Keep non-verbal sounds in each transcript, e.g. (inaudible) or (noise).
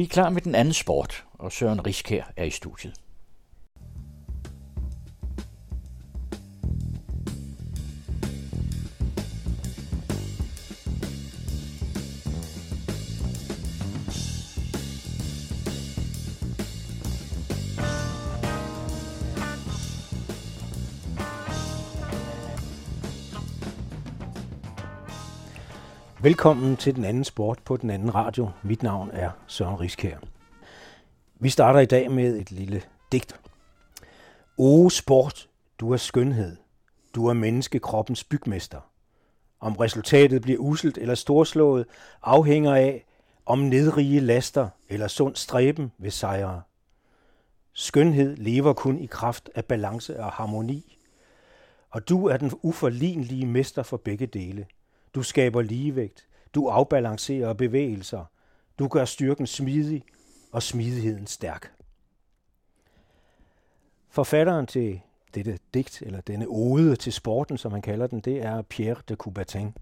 Vi er klar med den anden sport, og Søren Riskær er i studiet. Velkommen til den anden sport på den anden radio. Mit navn er Søren Riskær. Vi starter i dag med et lille digt. O sport, du er skønhed. Du er menneskekroppens bygmester. Om resultatet bliver uselt eller storslået, afhænger af, om nedrige laster eller sund stræben ved sejre. Skønhed lever kun i kraft af balance og harmoni. Og du er den uforlignelige mester for begge dele – du skaber ligevægt. Du afbalancerer bevægelser. Du gør styrken smidig og smidigheden stærk. Forfatteren til dette digt, eller denne ode til sporten, som han kalder den, det er Pierre de Coubertin.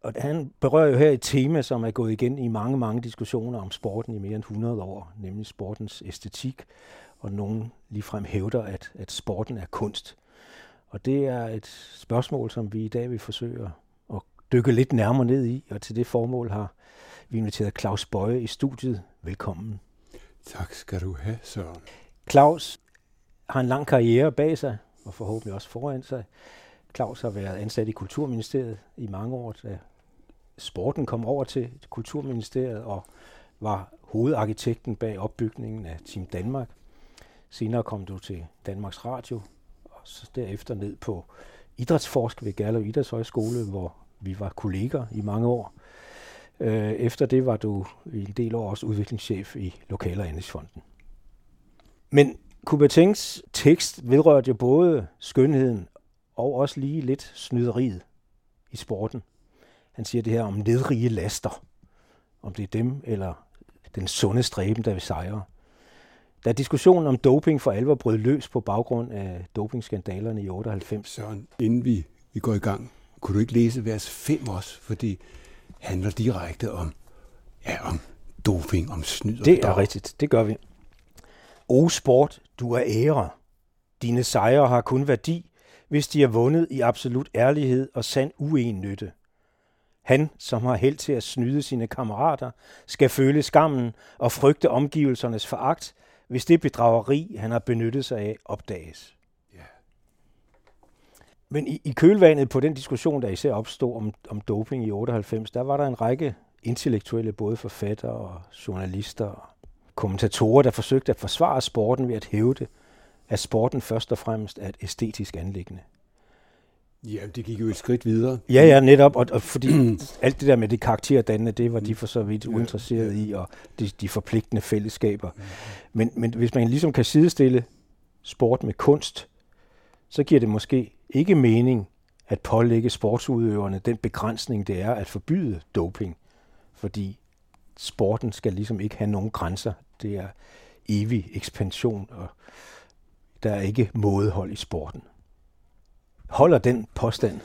Og han berører jo her et tema, som er gået igen i mange, mange diskussioner om sporten i mere end 100 år, nemlig sportens æstetik, og nogen ligefrem hævder, at, at sporten er kunst. Og det er et spørgsmål, som vi i dag vil forsøge at dykke lidt nærmere ned i, og til det formål har vi inviteret Claus Bøje i studiet. Velkommen. Tak skal du have, Søren. Claus har en lang karriere bag sig, og forhåbentlig også foran sig. Claus har været ansat i Kulturministeriet i mange år, da sporten kom over til Kulturministeriet og var hovedarkitekten bag opbygningen af Team Danmark. Senere kom du til Danmarks Radio, så derefter ned på idrætsforsk ved Gerlev Idrætshøjskole, hvor vi var kolleger i mange år. Øh, efter det var du i en del år også udviklingschef i Lokal- og Anlægsfonden. Men Coubertins tekst vedrørte jo både skønheden og også lige lidt snyderiet i sporten. Han siger det her om nedrige laster. Om det er dem eller den sunde stræben, der vil sejre. Da diskussionen om doping for alvor brød løs på baggrund af dopingskandalerne i 98. Søren, inden vi, vi går i gang, kunne du ikke læse vers 5 også, fordi det handler direkte om, ja, om doping, om snyd og Det er rigtigt, det gør vi. O sport, du er ære. Dine sejre har kun værdi, hvis de er vundet i absolut ærlighed og sand uennytte. Han, som har held til at snyde sine kammerater, skal føle skammen og frygte omgivelsernes foragt, hvis det bedrageri, han har benyttet sig af, opdages. Ja. Men i, i kølvandet på den diskussion, der især opstod om, om doping i 98, der var der en række intellektuelle, både forfattere og journalister og kommentatorer, der forsøgte at forsvare sporten ved at hævde, at sporten først og fremmest er et æstetisk anlæggende. Ja, det gik jo et skridt videre. Ja, ja, netop, og, og fordi (clears throat) alt det der med det karakterdannende, det var de for så vidt uinteresserede i, og de, de forpligtende fællesskaber. Men, men hvis man ligesom kan sidestille sport med kunst, så giver det måske ikke mening at pålægge sportsudøverne den begrænsning, det er at forbyde doping. Fordi sporten skal ligesom ikke have nogen grænser. Det er evig ekspansion, og der er ikke mådehold i sporten. Holder den påstand?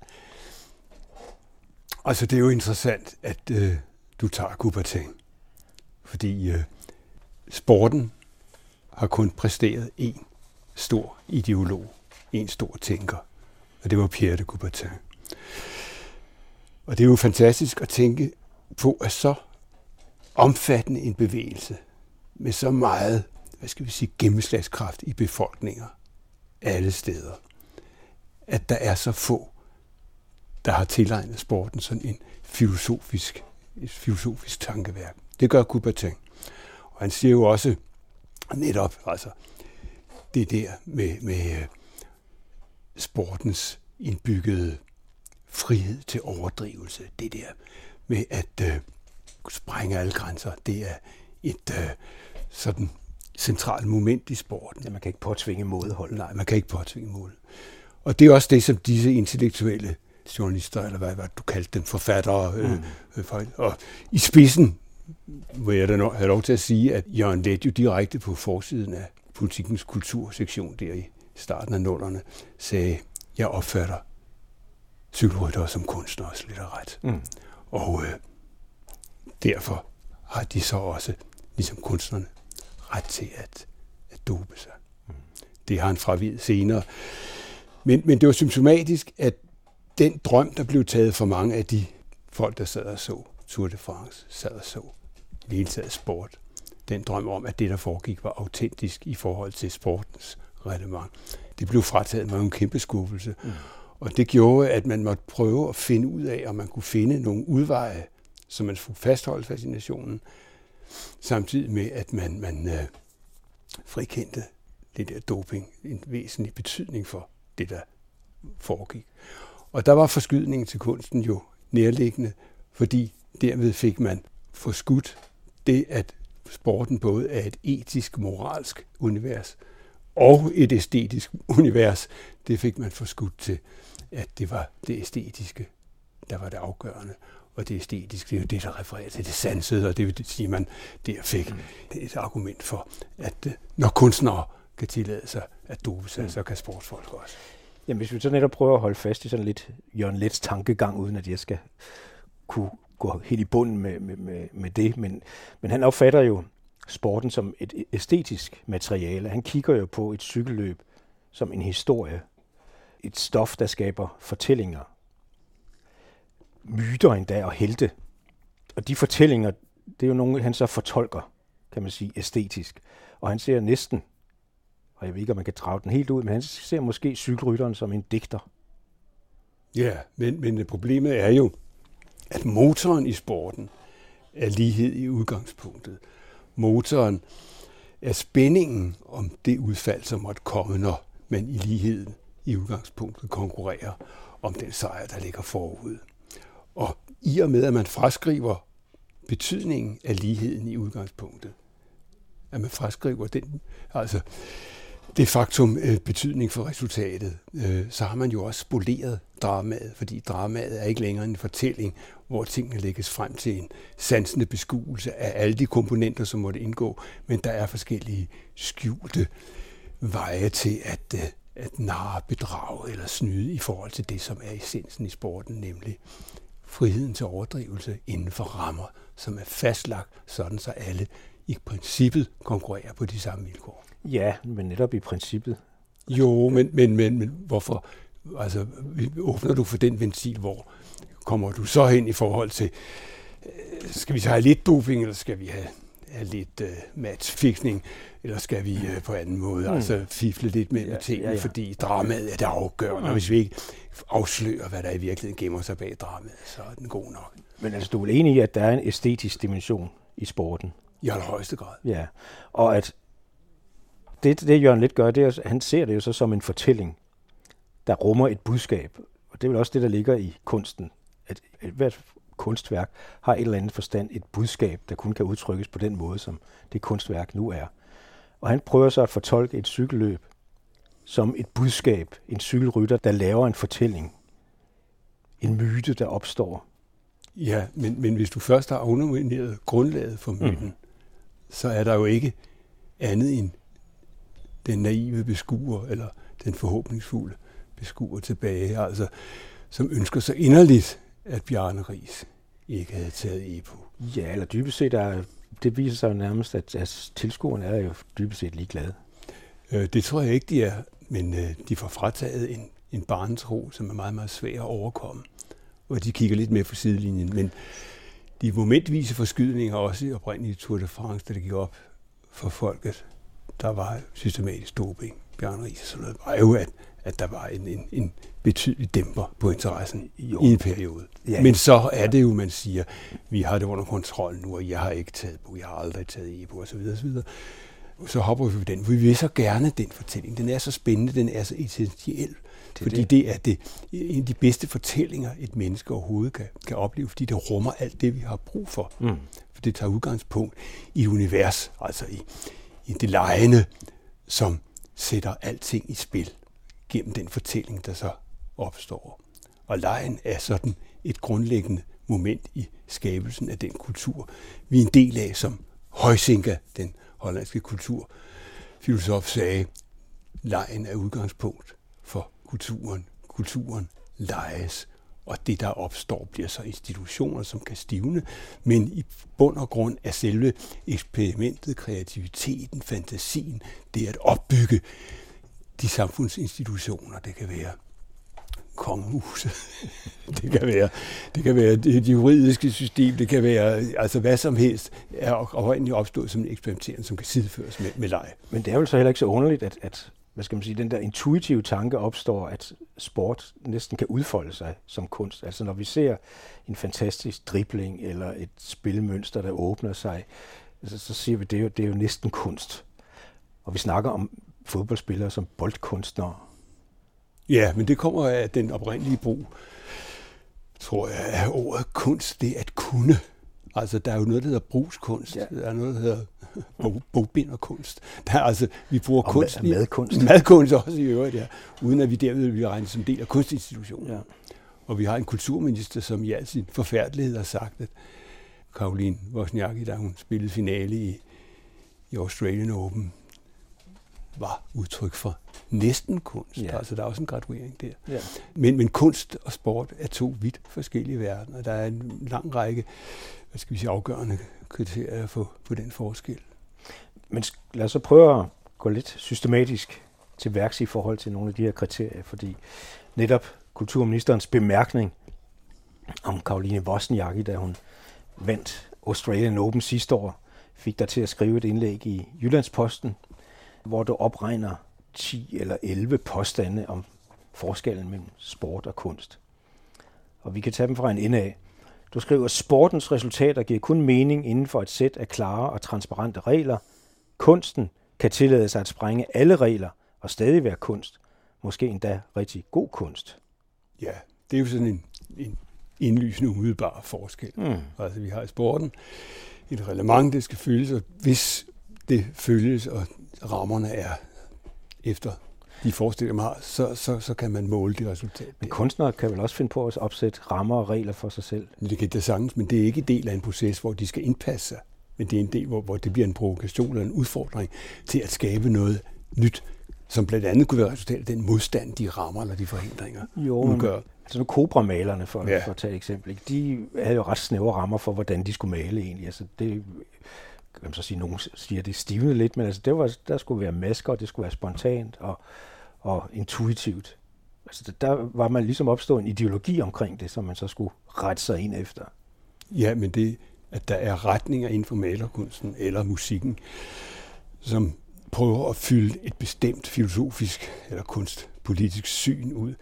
(laughs) altså, det er jo interessant, at øh, du tager Coubertin. Fordi øh, sporten har kun præsteret en stor ideolog, en stor tænker, og det var Pierre de Coubertin. Og det er jo fantastisk at tænke på, at så omfattende en bevægelse med så meget, hvad skal vi sige, gennemslagskraft i befolkninger alle steder, at der er så få, der har tilegnet sporten sådan en filosofisk, et filosofisk tankeværk. Det gør Coubertin. Og han siger jo også netop, altså, det der med, med øh, sportens indbyggede frihed til overdrivelse, det der med at øh, sprænge alle grænser, det er et øh, sådan centralt moment i sporten. Ja, man kan ikke påtvinge mådehold. Nej, man kan ikke påtvinge mål. Og det er også det, som disse intellektuelle journalister, eller hvad, hvad du kaldte dem, forfattere, øh, mm. øh, og i spidsen, hvor jeg da have lov til at sige, at Jørgen Let jo direkte på forsiden af politikens kultursektion der i starten af nullerne, sagde, jeg opfatter cykelrytter som kunstner og slet ret. Mm. Og øh, derfor har de så også, ligesom kunstnerne, ret til at, at dope sig. Mm. Det har han fravidet senere. Men, men det var symptomatisk, at den drøm, der blev taget for mange af de folk, der sad og så Tour de France, sad og så i hele taget sport. Den drøm om, at det, der foregik, var autentisk i forhold til sportens relevant. Det blev frataget med en kæmpe skuffelse. Mm. Og det gjorde, at man måtte prøve at finde ud af, om man kunne finde nogle udveje, så man skulle fastholde fascinationen, samtidig med, at man, man øh, frikendte det der doping en væsentlig betydning for det, der foregik. Og der var forskydningen til kunsten jo nærliggende, fordi derved fik man forskudt det, at sporten både er et etisk, moralsk univers og et æstetisk univers. Det fik man forskudt til, at det var det æstetiske, der var det afgørende. Og det æstetiske, det er jo det, der refererer til det sansede, og det vil sige, at man der fik det et argument for, at øh, når kunstnere kan tillade sig at dope sig, mm. så kan sportsfolk også. Jamen, hvis vi så netop prøver at holde fast i sådan lidt Jørgen Lets tankegang, uden at jeg skal kunne gå helt i bunden med, med, med, med det, men, men han opfatter jo sporten som et æstetisk materiale. Han kigger jo på et cykelløb som en historie, et stof, der skaber fortællinger, myter endda og helte. Og de fortællinger, det er jo nogle, han så fortolker, kan man sige, æstetisk. Og han ser næsten og jeg ved ikke, om man kan drage den helt ud, men han ser måske cykelrytteren som en digter. Ja, men, men problemet er jo, at motoren i sporten er lighed i udgangspunktet. Motoren er spændingen om det udfald, som måtte komme, når man i ligheden i udgangspunktet konkurrerer om den sejr, der ligger forud. Og i og med, at man fraskriver betydningen af ligheden i udgangspunktet, at man fraskriver den, altså det faktum øh, betydning for resultatet, øh, så har man jo også spoleret dramaet, fordi dramaet er ikke længere en fortælling, hvor tingene lægges frem til en sansende beskuelse af alle de komponenter, som måtte indgå, men der er forskellige skjulte veje til at, øh, at narre, bedrage eller snyde i forhold til det, som er essensen i sporten, nemlig friheden til overdrivelse inden for rammer, som er fastlagt, sådan så alle i princippet konkurrerer på de samme vilkår. Ja, men netop i princippet. Jo, men, men, men, men hvorfor altså, åbner du for den ventil, hvor kommer du så hen i forhold til, øh, skal vi så have lidt doping, eller skal vi have, have lidt uh, matchfixning, eller skal vi uh, på anden måde mm. altså fifle lidt med, ja, med tingene, ja, ja. fordi dramaet er det afgørende, mm. og hvis vi ikke afslører, hvad der i virkeligheden gemmer sig bag dramaet, så er den god nok. Men altså, du er vel enig i, at der er en æstetisk dimension i sporten? I allerhøjeste grad. Ja, og at det, det Jørgen lidt gør, det er, at han ser det jo så som en fortælling, der rummer et budskab. Og det er vel også det, der ligger i kunsten. At hvert kunstværk har et eller andet forstand et budskab, der kun kan udtrykkes på den måde, som det kunstværk nu er. Og han prøver så at fortolke et cykelløb som et budskab, en cykelrytter, der laver en fortælling. En myte, der opstår. Ja, men, men hvis du først har undermineret grundlaget for myten, mm. så er der jo ikke andet end den naive beskuer, eller den forhåbningsfulde beskuer tilbage, altså, som ønsker så inderligt, at Bjarne Ries ikke havde taget EPO. Ja, eller dybest set er, det viser sig jo nærmest, at, at tilskuerne er jo dybest set ligeglade. Øh, det tror jeg ikke, de er, men øh, de får frataget en, en barnetro, som er meget, meget svær at overkomme. Og de kigger lidt mere på sidelinjen, men de momentvise forskydninger også i oprindelige Tour de France, da det gik op for folket, der var systematisk doping, Bjørn Ries og sådan noget, var jo, at, at der var en, en, en betydelig dæmper på interessen jo. i en periode. Ja, Men så er det jo, man siger, vi har det under kontrol nu, og jeg har ikke taget på, jeg har aldrig taget EPO osv. osv. Så hopper vi på den, for vi vil så gerne den fortælling. Den er så spændende, den er så essentiel, det fordi det. det er det, en af de bedste fortællinger, et menneske overhovedet kan, kan opleve, fordi det rummer alt det, vi har brug for. Mm. For det tager udgangspunkt i univers, altså i, i det lejende, som sætter alting i spil gennem den fortælling, der så opstår. Og lejen er sådan et grundlæggende moment i skabelsen af den kultur, vi er en del af, som Højsinka, den hollandske kulturfilosof, sagde, lejen er udgangspunkt for kulturen. Kulturen lejes og det, der opstår, bliver så institutioner, som kan stivne, men i bund og grund er selve eksperimentet, kreativiteten, fantasien, det at opbygge de samfundsinstitutioner, det kan være kongehuset, (laughs) det kan være, det kan være det juridiske system, det kan være altså hvad som helst, er oprindeligt opstået som en eksperimentering, som kan sideføres med, med leg. Men det er jo så heller ikke så underligt, at, at hvad skal man sige, den der intuitive tanke opstår, at sport næsten kan udfolde sig som kunst. Altså når vi ser en fantastisk dribling eller et spilmønster, der åbner sig, så, så siger vi, det er, jo, det er jo næsten kunst. Og vi snakker om fodboldspillere som boldkunstnere. Ja, men det kommer af den oprindelige brug, tror jeg, af ordet kunst, det at kunne. Altså, der er jo noget, der hedder brugskunst. Ja. Der er noget, der hedder bogbinderkunst. Der er altså, vi bruger og kunst. Mad, madkunst. Madkunst også i øvrigt, ja. Uden at vi derved vil regne som del af kunstinstitutionen. Ja. Og vi har en kulturminister, som i al sin forfærdelighed har sagt, at Karoline Wozniacki, da hun spillede finale i, i Australian Open, var udtryk for næsten kunst. Ja. Altså, der er også en graduering der. Ja. Men, men kunst og sport er to vidt forskellige verdener. Der er en lang række hvad skal vi sige, afgørende kriterier for, for den forskel. Men lad os så prøve at gå lidt systematisk til værks i forhold til nogle af de her kriterier, fordi netop kulturministerens bemærkning om Karoline Wozniacki, da hun vandt Australian Open sidste år, fik dig til at skrive et indlæg i Jyllandsposten, hvor du opregner 10 eller 11 påstande om forskellen mellem sport og kunst. Og vi kan tage dem fra en ende af. Du skriver, at sportens resultater giver kun mening inden for et sæt af klare og transparente regler. Kunsten kan tillade sig at sprænge alle regler og stadig være kunst. Måske endda rigtig god kunst. Ja, det er jo sådan en, en indlysende umiddelbar forskel. Mm. Altså vi har i sporten et reglement, det skal følges, og hvis det følges, og rammerne er efter de forestillinger, man har, så, så, så kan man måle det resultat. Men kunstnere kan vel også finde på at opsætte rammer og regler for sig selv? Det kan det sagtens, men det er ikke del af en proces, hvor de skal indpasse sig. Men det er en del, hvor, hvor det bliver en provokation eller en udfordring til at skabe noget nyt, som blandt andet kunne være resultat af den modstand, de rammer eller de forhindringer jo, udgør. Altså nu Cobra-malerne, for, ja. for at tage et eksempel, de havde jo ret snævre rammer for, hvordan de skulle male egentlig. Altså det, kan man så sige, nogen siger, det stivnede lidt, men altså det var, der skulle være masker, og det skulle være spontant, og og intuitivt. Altså, der var man ligesom opstået en ideologi omkring det, som man så skulle rette sig ind efter. Ja, men det, at der er retninger inden for malerkunsten eller musikken, som prøver at fylde et bestemt filosofisk eller kunstpolitisk syn ud,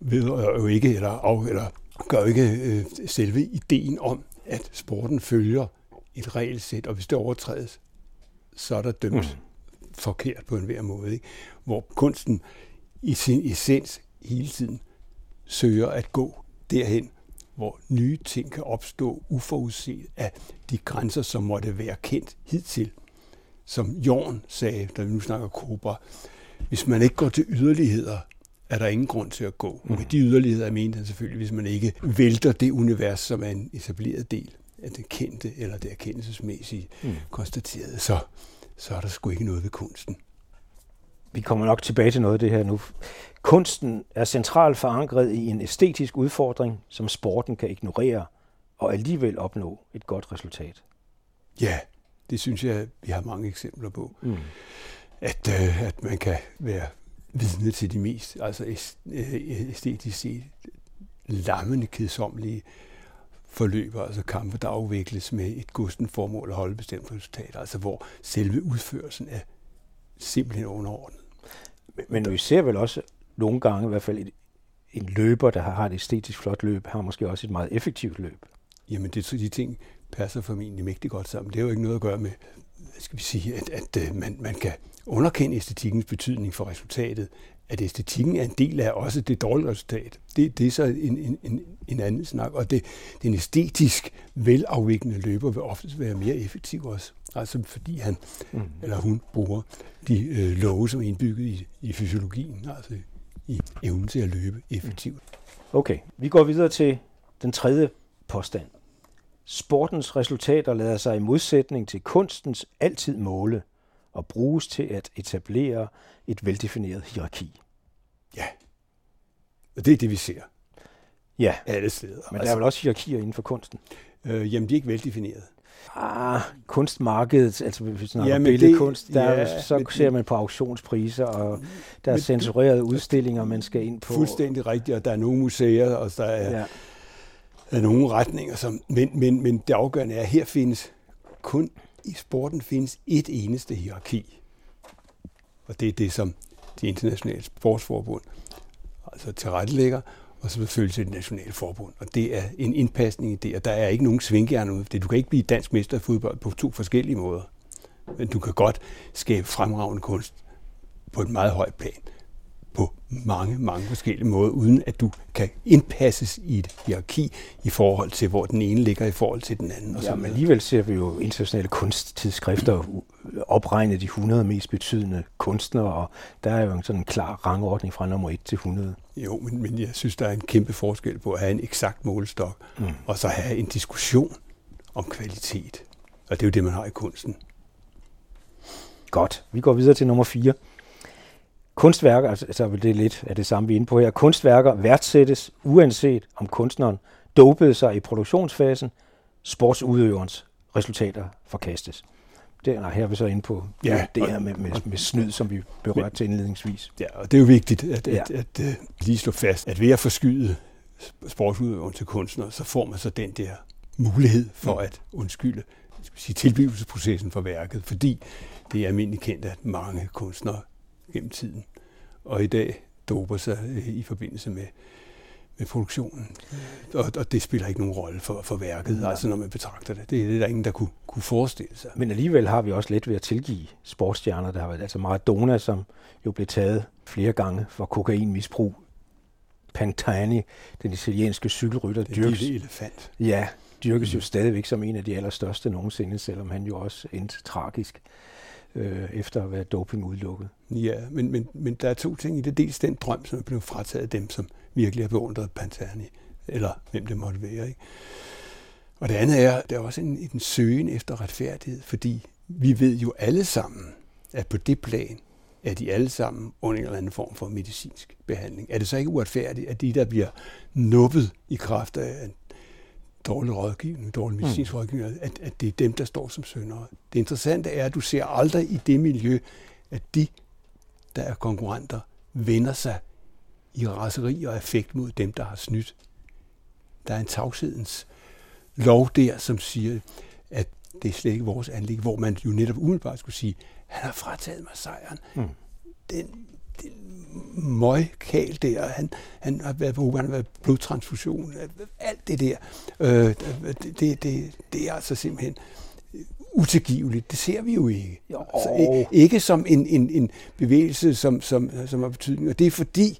ved jo ikke, eller, af, eller gør ikke øh, selve ideen om, at sporten følger et regelsæt, og hvis det overtrædes, så er der dømt mm. forkert på en hver måde. Ikke? Hvor kunsten i sin essens hele tiden søger at gå derhen, hvor nye ting kan opstå uforudset af de grænser, som måtte være kendt hidtil. Som Jorn sagde, da vi nu snakker Cobra, hvis man ikke går til yderligheder, er der ingen grund til at gå. Mm. Med de yderligheder mente han selvfølgelig, hvis man ikke vælter det univers, som er en etableret del af det kendte eller det erkendelsesmæssige mm. konstaterede, så, så er der sgu ikke noget ved kunsten vi kommer nok tilbage til noget af det her nu. Kunsten er centralt forankret i en æstetisk udfordring, som sporten kan ignorere og alligevel opnå et godt resultat. Ja, det synes jeg, vi har mange eksempler på. Mm. At, øh, at man kan være vidne til de mest altså æstetisk set lammende, kedsommelige forløber, altså kampe, der afvikles med et gusten formål at holde bestemt resultat, altså hvor selve udførelsen er simpelthen underordnet. Men vi ser vel også nogle gange i hvert fald et, en løber, der har et æstetisk flot løb, har måske også et meget effektivt løb. Jamen, det, de ting passer formentlig mægtig godt sammen. Det har jo ikke noget at gøre med, hvad skal vi sige, at, at, øh, man, man kan underkende æstetikkens betydning for resultatet. At æstetikken er en del af også det dårlige resultat. Det, det er så en, en, en anden snak. Og det, den æstetisk velafviklende løber vil oftest være mere effektiv også. Altså fordi han mm. eller hun bruger de øh, love, som er indbygget i, i fysiologien, altså i evnen til at løbe effektivt. Okay, vi går videre til den tredje påstand. Sportens resultater lader sig i modsætning til kunstens altid måle og bruges til at etablere et veldefineret hierarki. Ja, og det er det, vi ser. Ja, alle steder. Altså, men der er vel også hierarkier inden for kunsten. øh, jamen, de er ikke veldefineret. Ah, kunstmarkedet, altså hvis vi snakker Ja, billedkunst, det- der er, ja, så ser man på auktionspriser, og der er censurerede udstillinger, man skal ind på. Fuldstændig rigtigt, og der er nogle museer, og der er, Ja. er nogle retninger, som, men, men, men det afgørende er, at her findes kun i sporten findes et eneste hierarki. Og det er det, som de internationale sportsforbund altså tilrettelægger, og så selvfølgelig til det nationale forbund. Og det er en indpasning i det, og der er ikke nogen svingjern ud. Du kan ikke blive dansk mester i fodbold på to forskellige måder. Men du kan godt skabe fremragende kunst på et meget højt plan mange, mange forskellige måder, uden at du kan indpasses i et hierarki i forhold til, hvor den ene ligger i forhold til den anden. Og Ja, men alligevel ser vi jo internationale kunsttidsskrifter opregne de 100 mest betydende kunstnere, og der er jo en sådan en klar rangordning fra nummer 1 til 100. Jo, men, men jeg synes, der er en kæmpe forskel på at have en eksakt målestok, Mm. og så have en diskussion om kvalitet. Og det er jo det, man har i kunsten. Godt, vi går videre til nummer 4. Kunstværker, altså så er det lidt af det samme, vi er inde på her. Kunstværker værdsættes uanset om kunstneren dopede sig i produktionsfasen, sportsudøverens resultater forkastes. Det er her er vi så inde på Ja, det her med, med, med snyd, som vi berørte til indledningsvis. Ja, og det er jo vigtigt at, Ja. at, at, at lige slå fast, at ved at forskyde sportsudøveren til kunstner, så får man så den der mulighed for Mm. at undskylde skal sige, tilblivelsesprocessen for værket, fordi det er almindeligt kendt, at mange kunstnere gennem tiden og i dag doper sig øh, i forbindelse med, med produktionen. Og, og det spiller ikke nogen rolle for, for værket, Nej. altså når man betragter det. Det er det, der ingen, der kunne, kunne forestille sig. Men alligevel har vi også let ved at tilgive sportsstjerner. Der har været altså Maradona, som jo blev taget flere gange for kokainmisbrug. Pantani, den italienske cykelrytter, Den dyrkes, elefant. ja, dyrkes jo Mm. stadigvæk som en af de allerstørste nogensinde, selvom han jo også endte tragisk øh, efter at være doping udelukket. Ja, men, men, men der er to ting i det. Dels den drøm, som er blevet frataget af dem, som virkelig har beundret Pantani, eller hvem det måtte være. Ikke? Og det andet er, der er også en, en søgen efter retfærdighed, fordi vi ved jo alle sammen, at på det plan er de alle sammen under en eller anden form for medicinsk behandling. Er det så ikke uretfærdigt, at de, der bliver nuppet i kraft af en dårlig rådgivning, dårlig medicinsk mm. rådgivning, at, at det er dem, der står som syndere? Det interessante er, at du ser aldrig i det miljø, at de, der er konkurrenter, vender sig i raseri og affekt mod dem, der har snydt. Der er en tavshedens lov der, som siger, at det er slet ikke vores anlæg, hvor man jo netop umiddelbart skulle sige, han har frataget mig sejren. Mm. Den møgkal der, han, han har været på han har været blodtransfusion, alt det der, øh, det, det, det, det er altså simpelthen utilgiveligt. Det ser vi jo ikke. Jo. Altså, ikke som en, en, en bevægelse, som, som, som har betydning. Og det er fordi,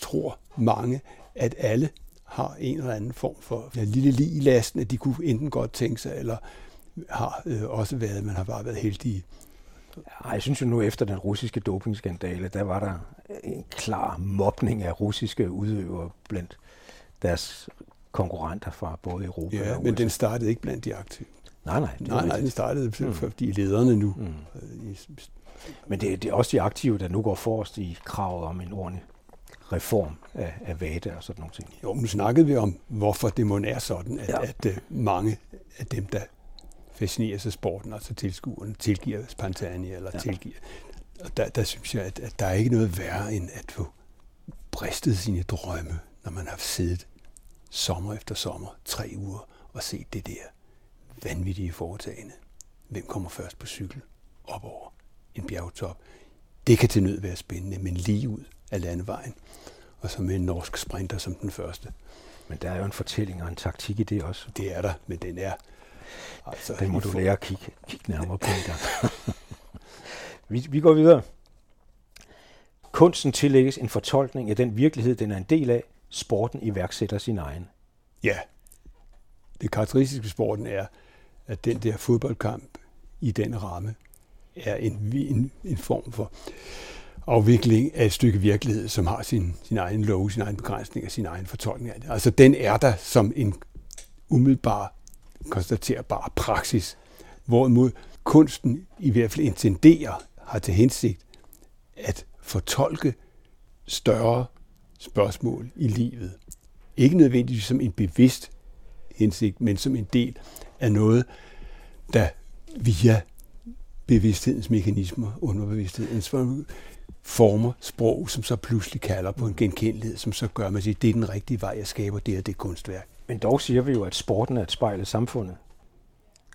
tror mange, at alle har en eller anden form for ja, lille lig i lasten, at de kunne enten godt tænke sig, eller har øh, også været, man har bare været heldige. Ej, jeg synes jo nu efter den russiske dopingskandale, der var der en klar mobning af russiske udøvere blandt deres konkurrenter fra både Europa Ja, og men USA. den startede ikke blandt de aktive. Nej, nej. Det Nej, nej, den startede Mm. mm. fordi lederne nu. Mm. øh, Men det, det er også de aktive, der nu går forrest i kravet om en ordentlig reform af, af VADA og sådan nogle ting. Jo, nu snakkede vi om, hvorfor det må er sådan, at, Ja. ja. at, at mange af dem, der fascinerer sig af sporten, altså tilskuerne, tilgiver Pantani eller ja. tilgiver. Og der, der synes jeg, at, at der er ikke noget værre, end at få bristet sine drømme, når man har siddet sommer efter sommer, tre uger, og set det der vanvittige foretagende. Hvem kommer først på cykel op over en bjergtop? Det kan til nød være spændende, men lige ud af landevejen. Og så med en norsk sprinter som den første. Men der er jo en fortælling og en taktik i det også. Det er der, men den er... Altså, Den må du for- lære at kigge, kigge nærmere på en gang. (laughs) vi, vi går videre. Kunsten tillægges en fortolkning af den virkelighed, den er en del af. Sporten iværksætter sin egen. Ja. Det karakteristiske ved sporten er, at den der fodboldkamp i den ramme er en, en, en form for afvikling af et stykke virkelighed, som har sin, sin egen lov, sin egen begrænsning og sin egen fortolkning af det. Altså den er der som en umiddelbar, konstaterbar praksis, hvorimod kunsten i hvert fald intenderer, har til hensigt at fortolke større spørgsmål i livet Ikke nødvendigvis som en bevidst hensigt, men som en del af noget, der via bevidsthedens mekanismer, underbevidsthedens former sprog, som så pludselig kalder på en genkendelighed, som så gør, at man siger, det er den rigtige vej, jeg skaber det og det kunstværk. Men dog siger vi jo, at sporten er et spejl af samfundet.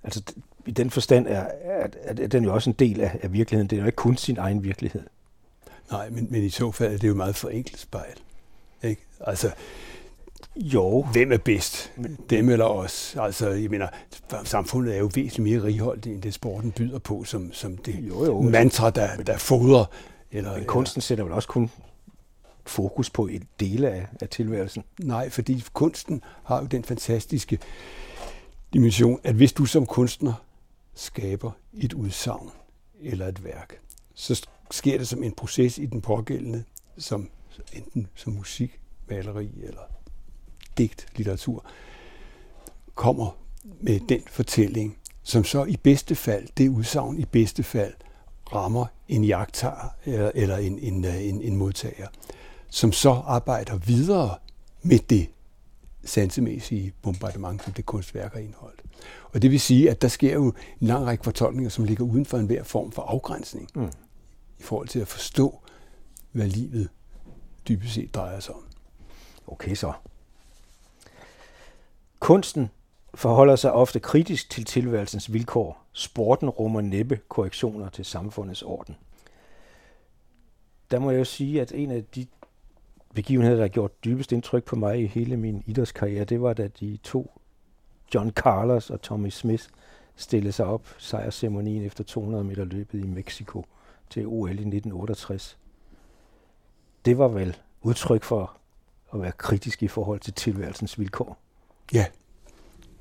Altså i den forstand er, at, at den jo også en del af, af virkeligheden. Det er jo ikke kun sin egen virkelighed. Nej, men, men i så fald er det jo meget forenklet spejl. Ikke? Altså, jo. Hvem er bedst? Dem eller os? Altså, jeg mener, samfundet er jo væsentligt mere righoldt, end det sporten byder på, som, som det jo, jo, mantra, der, der fodrer. Eller, men kunsten sætter vel også kun fokus på et dele af, af tilværelsen? Nej, fordi kunsten har jo den fantastiske dimension, at hvis du som kunstner skaber et udsagn eller et værk, så sker det som en proces i den pågældende, som enten som musik, maleri eller digt, litteratur, kommer med den fortælling, som så i bedste fald, det udsagn i bedste fald, rammer en jagttager eller, eller en, en, en, en modtager, som så arbejder videre med det sansemæssige bombardement, som det kunstværk har indholdt. Og det vil sige, at der sker jo en lang række fortolkninger, som ligger uden for enhver form for afgrænsning, mm. i forhold til at forstå, hvad livet dybest set drejer sig om. Okay så. Kunsten forholder sig ofte kritisk til tilværelsens vilkår. Sporten rummer næppe korrektioner til samfundets orden. Der må jeg jo sige, at en af de begivenheder, der har gjort dybest indtryk på mig i hele min idrætskarriere, det var da de to John Carlos og Tommy Smith stillede sig op sejrsceremonien efter 200 meter løbet i Mexico til OL i 1968. Det var vel udtryk for at være kritisk i forhold til tilværelsens vilkår. Ja.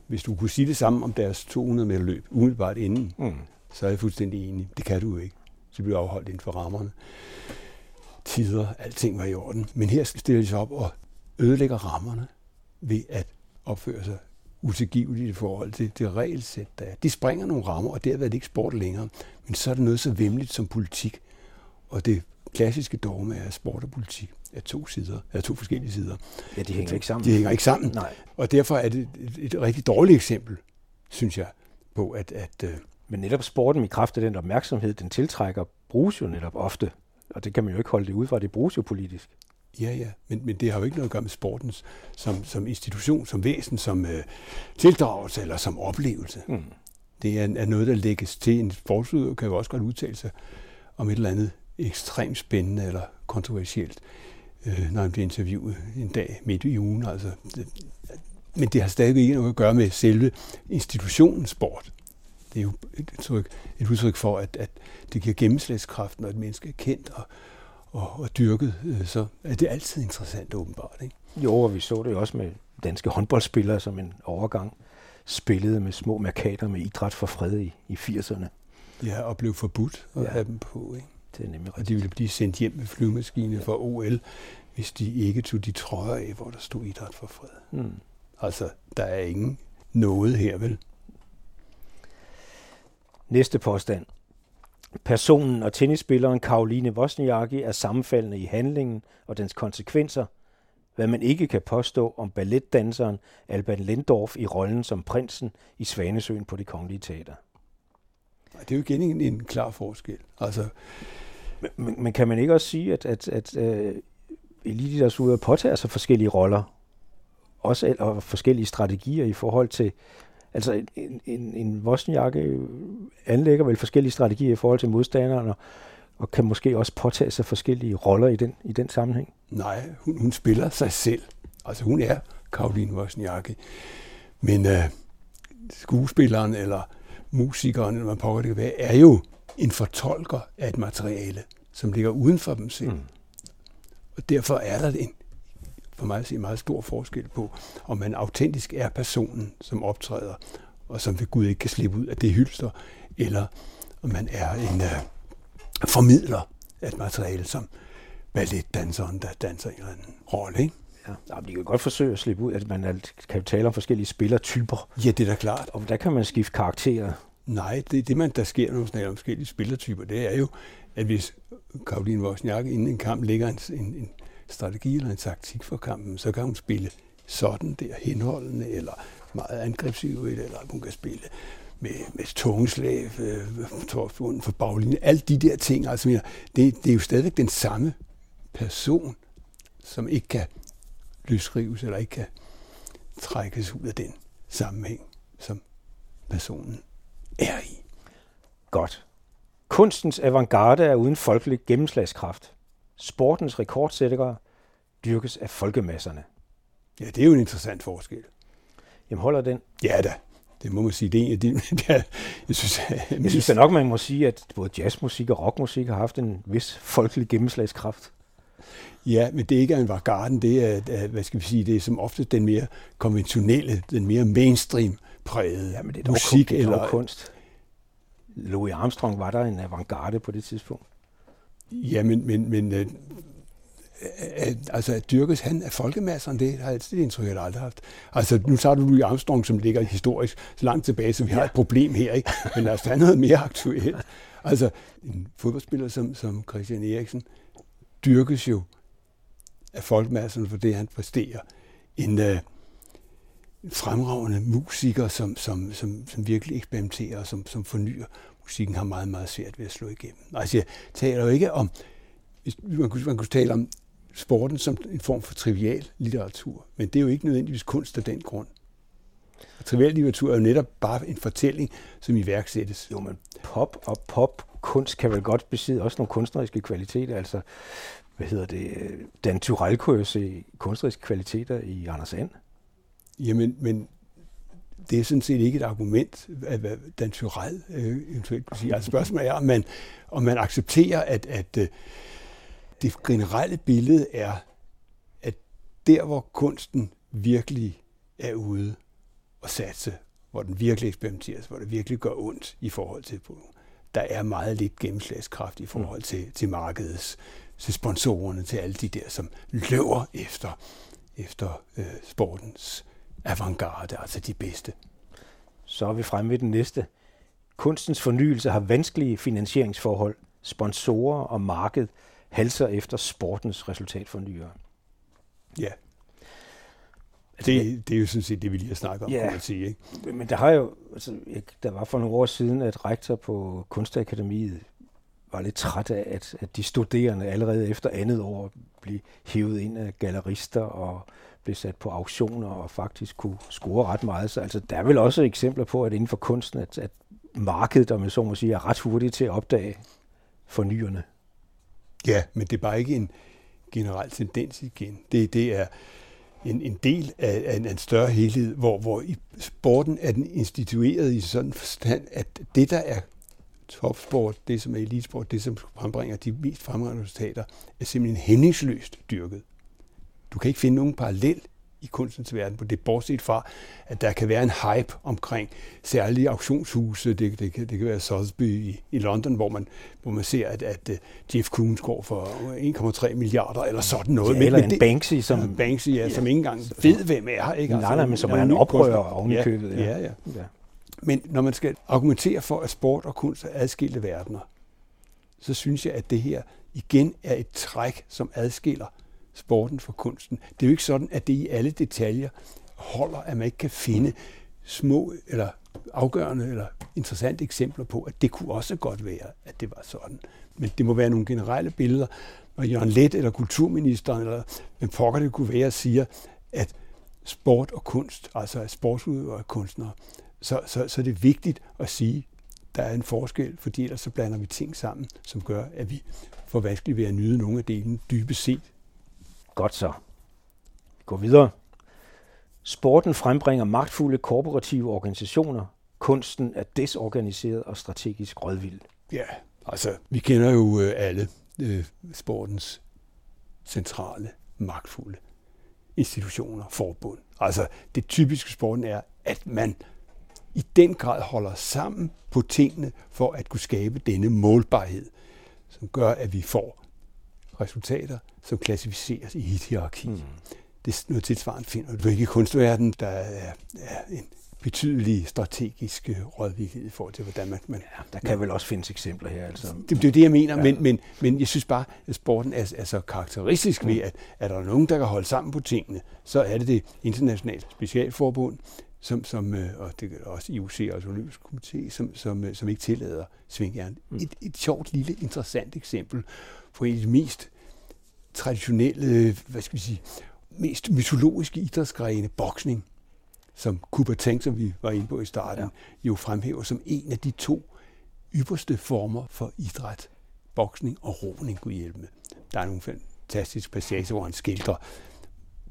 Hvis du kunne sige det samme om deres 200 meter løb, umiddelbart inden, mm. så er jeg fuldstændig enig. Det kan du jo ikke. Så bliver afholdt inden for rammerne. Tider, alting var i orden. Men her stiller de sig op og ødelægger rammerne ved at opføre sig utilgiveligt i forhold til det regelsæt, der er. De springer nogle rammer, og derved er det ikke sport længere. Men så er det noget så vemmeligt som politik. Og det klassiske dogme er sport og politik af to sider, af to forskellige sider. Ja, de hænger ikke sammen. De hænger ikke sammen. Nej. Og derfor er det et, et rigtig dårligt eksempel, synes jeg, på at... at uh... Men netop sporten i kraft af den opmærksomhed, den tiltrækker, bruges jo netop ofte. Og det kan man jo ikke holde det ud fra, det bruges jo politisk. Ja, ja, men, men det har jo ikke noget at gøre med sporten som, som institution, som væsen, som uh, tildragelse eller som oplevelse. Mm. Det er, er noget, der lægges til. En sportsudøver kan jo også godt udtale sig om et eller andet ekstremt spændende eller kontroversielt øh, når han bliver interviewet en dag midt i ugen. Altså, men det har stadig ikke noget at gøre med selve institutionen sport. Det er jo et udtryk, et udtryk for, at, at det giver gennemslagskraft, når et menneske er kendt og, og, og dyrket, øh, så er det altid interessant åbenbart. Ikke? Jo, og vi så det jo også med danske håndboldspillere som en overgang spillede med små markader med idræt for fred i, i 80'erne. Ja, og blev forbudt at ja. have dem på. Ikke? Det er nemlig Og de ville blive sendt hjem med flyvemaskine ja. for OL, hvis de ikke tog de trøjer af, hvor der stod idræt for fred. Mm. Altså, der er ingen noget her, vel? Næste påstand. Personen og tennisspilleren Karoline Wozniacki er sammenfaldende i handlingen og dens konsekvenser, hvad man ikke kan påstå om balletdanseren Alban Lendorf i rollen som prinsen i Svanesøen på det kongelige teater. Det er jo igen en, en klar forskel. Altså, men, men kan man ikke også sige, at, at, at uh, elitidrætsudøvere påtager sig forskellige roller, også og forskellige strategier i forhold til, altså en, en, en Wozniacki anlægger vel forskellige strategier i forhold til modstanderne, og, og kan måske også påtage sig forskellige roller i den, i den sammenhæng? Nej, hun, hun spiller sig selv. Altså hun er Karoline Wozniacki. Men uh, skuespilleren eller musikeren, eller hvad pokker det kan være, er jo en fortolker af et materiale, som ligger uden for dem selv. Mm. Og derfor er der en, for mig at sige, meget stor forskel på, om man autentisk er personen, som optræder, og som ved Gud ikke kan slippe ud af det hylster, eller om man er en uh, formidler af et materiale, som balletdanseren, der danser en eller anden rolle. Ikke? Ja. ja, de kan godt forsøge at slippe ud, at man kan tale om forskellige spillertyper. Ja, det er da klart. Og der kan man skifte karakterer. Nej, det, det man, der sker, når man snakker om forskellige spillertyper, det er jo, at hvis Karoline Wozniak inden en kamp lægger en, en, en strategi eller en taktik for kampen, så kan hun spille sådan der henholdende, eller meget angrebsivt, eller hun kan spille med, med tungeslag, øh, for baglinjen, alle de der ting. Altså, det, det er jo stadigvæk den samme person, som ikke kan løsrives, eller ikke kan trækkes ud af den sammenhæng, som personen er i. Godt. Kunstens avantgarde er uden folkelig gennemslagskraft. Sportens rekordsættere dyrkes af folkemasserne. Ja, det er jo en interessant forskel. Jamen holder den? Ja da, det må man sige. Det er en af de, jeg, jeg synes, jeg, jeg synes da nok, man må sige, at både jazzmusik og rockmusik har haft en vis folkelig gennemslagskraft. Ja, men det er ikke en avantgarden, det er, hvad skal vi sige, det er som ofte den mere konventionelle, den mere mainstream prægede ja, men det er musik. Det er eller kunst. Louis Armstrong var der en avantgarde på det tidspunkt. Ja, men, men, men øh, øh, altså at dyrkes han af folkemasserne, det har jeg altid indtryk, jeg aldrig haft. Altså nu tager du Louis Armstrong, som ligger historisk så langt tilbage, så vi ja. har et problem her, ikke? Men lad os tage noget mere aktuelt. Altså en fodboldspiller som, som Christian Eriksen dyrkes jo af folkemasserne for det, han præsterer. En øh, fremragende musiker, som, som, som, som virkelig eksperimenterer og som, som fornyer musikken, har meget, meget svært ved at slå igennem. Altså jeg taler jo ikke om, hvis man kunne, man kunne tale om sporten som en form for trivial litteratur, men det er jo ikke nødvendigvis kunst af den grund. Og trivial litteratur er jo netop bare en fortælling, som iværksættes. Jo, men pop og popkunst kan vel godt besidde også nogle kunstneriske kvaliteter. Altså, hvad hedder det? Dan Tyrell kunne jo se kunstneriske kvaliteter i Anders And. Jamen, men det er sådan set ikke et argument, hvad Dan Tyrell øh, eventuelt kunne sige. Altså spørgsmålet er, om man, om man accepterer, at, at øh, det generelle billede er, at der, hvor kunsten virkelig er ude og satse, hvor den virkelig eksperimenteres, hvor det virkelig gør ondt i forhold til, der er meget lidt gennemslagskraft i forhold til, til markedets, til sponsorerne, til alle de der, som løber efter, efter øh, sportens avantgarde, altså de bedste. Så er vi fremme ved den næste. Kunstens fornyelse har vanskelige finansieringsforhold. Sponsorer og marked halser efter sportens resultatfornyere. Ja. Altså, det, det er jo sådan set det, vi lige har snakket om, ja, kan man sige. Ikke? Men der har jo, altså, der var for nogle år siden, at rektor på Kunstakademiet var lidt træt af, at, at de studerende allerede efter andet år blev hævet ind af gallerister og blev sat på auktioner og faktisk kunne score ret meget. Så altså, der er vel også eksempler på, at inden for kunsten, at, at markedet, om jeg så må sige, er ret hurtigt til at opdage fornyerne. Ja, men det er bare ikke en generel tendens igen. Det, det er en, en del af, af en, en større helhed, hvor, hvor i sporten er den institueret i sådan forstand, at det, der er topsport, det som er elitesport, det som frembringer de mest fremragende resultater, er simpelthen hændingsløst dyrket. Du kan ikke finde nogen parallel i kunstens verden på det, bortset fra, at der kan være en hype omkring særlige auktionshuse. Det, det, det kan være Sotheby i, i London, hvor man, hvor man ser, at, at Jeff Koons går for 1,3 milliarder eller sådan noget. Ja, eller men, en det, Banksy, som, ja, Banksy ja, som ikke engang ved, hvem er. Ikke? Nej, nej, men som er en oprører oven i købet. Ja, ja, ja. ja. Men når man skal argumentere for, at sport og kunst er adskilte verdener, så synes jeg, at det her igen er et træk, som adskiller sporten fra kunsten. Det er jo ikke sådan, at det i alle detaljer holder, at man ikke kan finde små eller afgørende eller interessante eksempler på, at det kunne også godt være, at det var sådan. Men det må være nogle generelle billeder. Når Jørgen Let eller kulturministeren, eller hvem pokker det kunne være, siger, at sport og kunst, altså sportsudøvere og kunstnere, så, så, så er det vigtigt at sige, at der er en forskel, fordi ellers så blander vi ting sammen, som gør, at vi får vanskeligt ved at nyde nogle af delene dybest set Godt så. Vi går videre. Sporten frembringer magtfulde korporative organisationer. Kunsten er desorganiseret og strategisk rådvild. Ja, altså vi kender jo øh, alle øh, sportens centrale, magtfulde institutioner, forbund. Altså det typiske sporten er, at man i den grad holder sammen på tingene for at kunne skabe denne målbarhed, som gør, at vi får resultater, som klassificeres i et hierarki. Mm. Det er noget tilsvarende finder du ikke i kunstverdenen. Der er, er en betydelige strategiske rådvighed i forhold til, hvordan man... man ja, der kan ja. vel også findes eksempler her. Altså. Det, det er det, jeg mener, ja. men, men, men jeg synes bare, at sporten er, er så karakteristisk ved, mm. at er der nogen, der kan holde sammen på tingene, så er det det internationale specialforbund, som, som, øh, og det er også IOC, altså Olympisk Komité, som, som, øh, som ikke tillader svingjern. Mm. Et, et sjovt, lille, interessant eksempel på en af de mest traditionelle, hvad skal vi sige, mest mytologiske idrætsgrene, boksning, som Tank, som vi var inde på i starten, ja. jo fremhæver som en af de to ypperste former for idræt. Boksning og roning kunne hjælpe med. Der er nogle fantastiske passager, hvor han skildrer,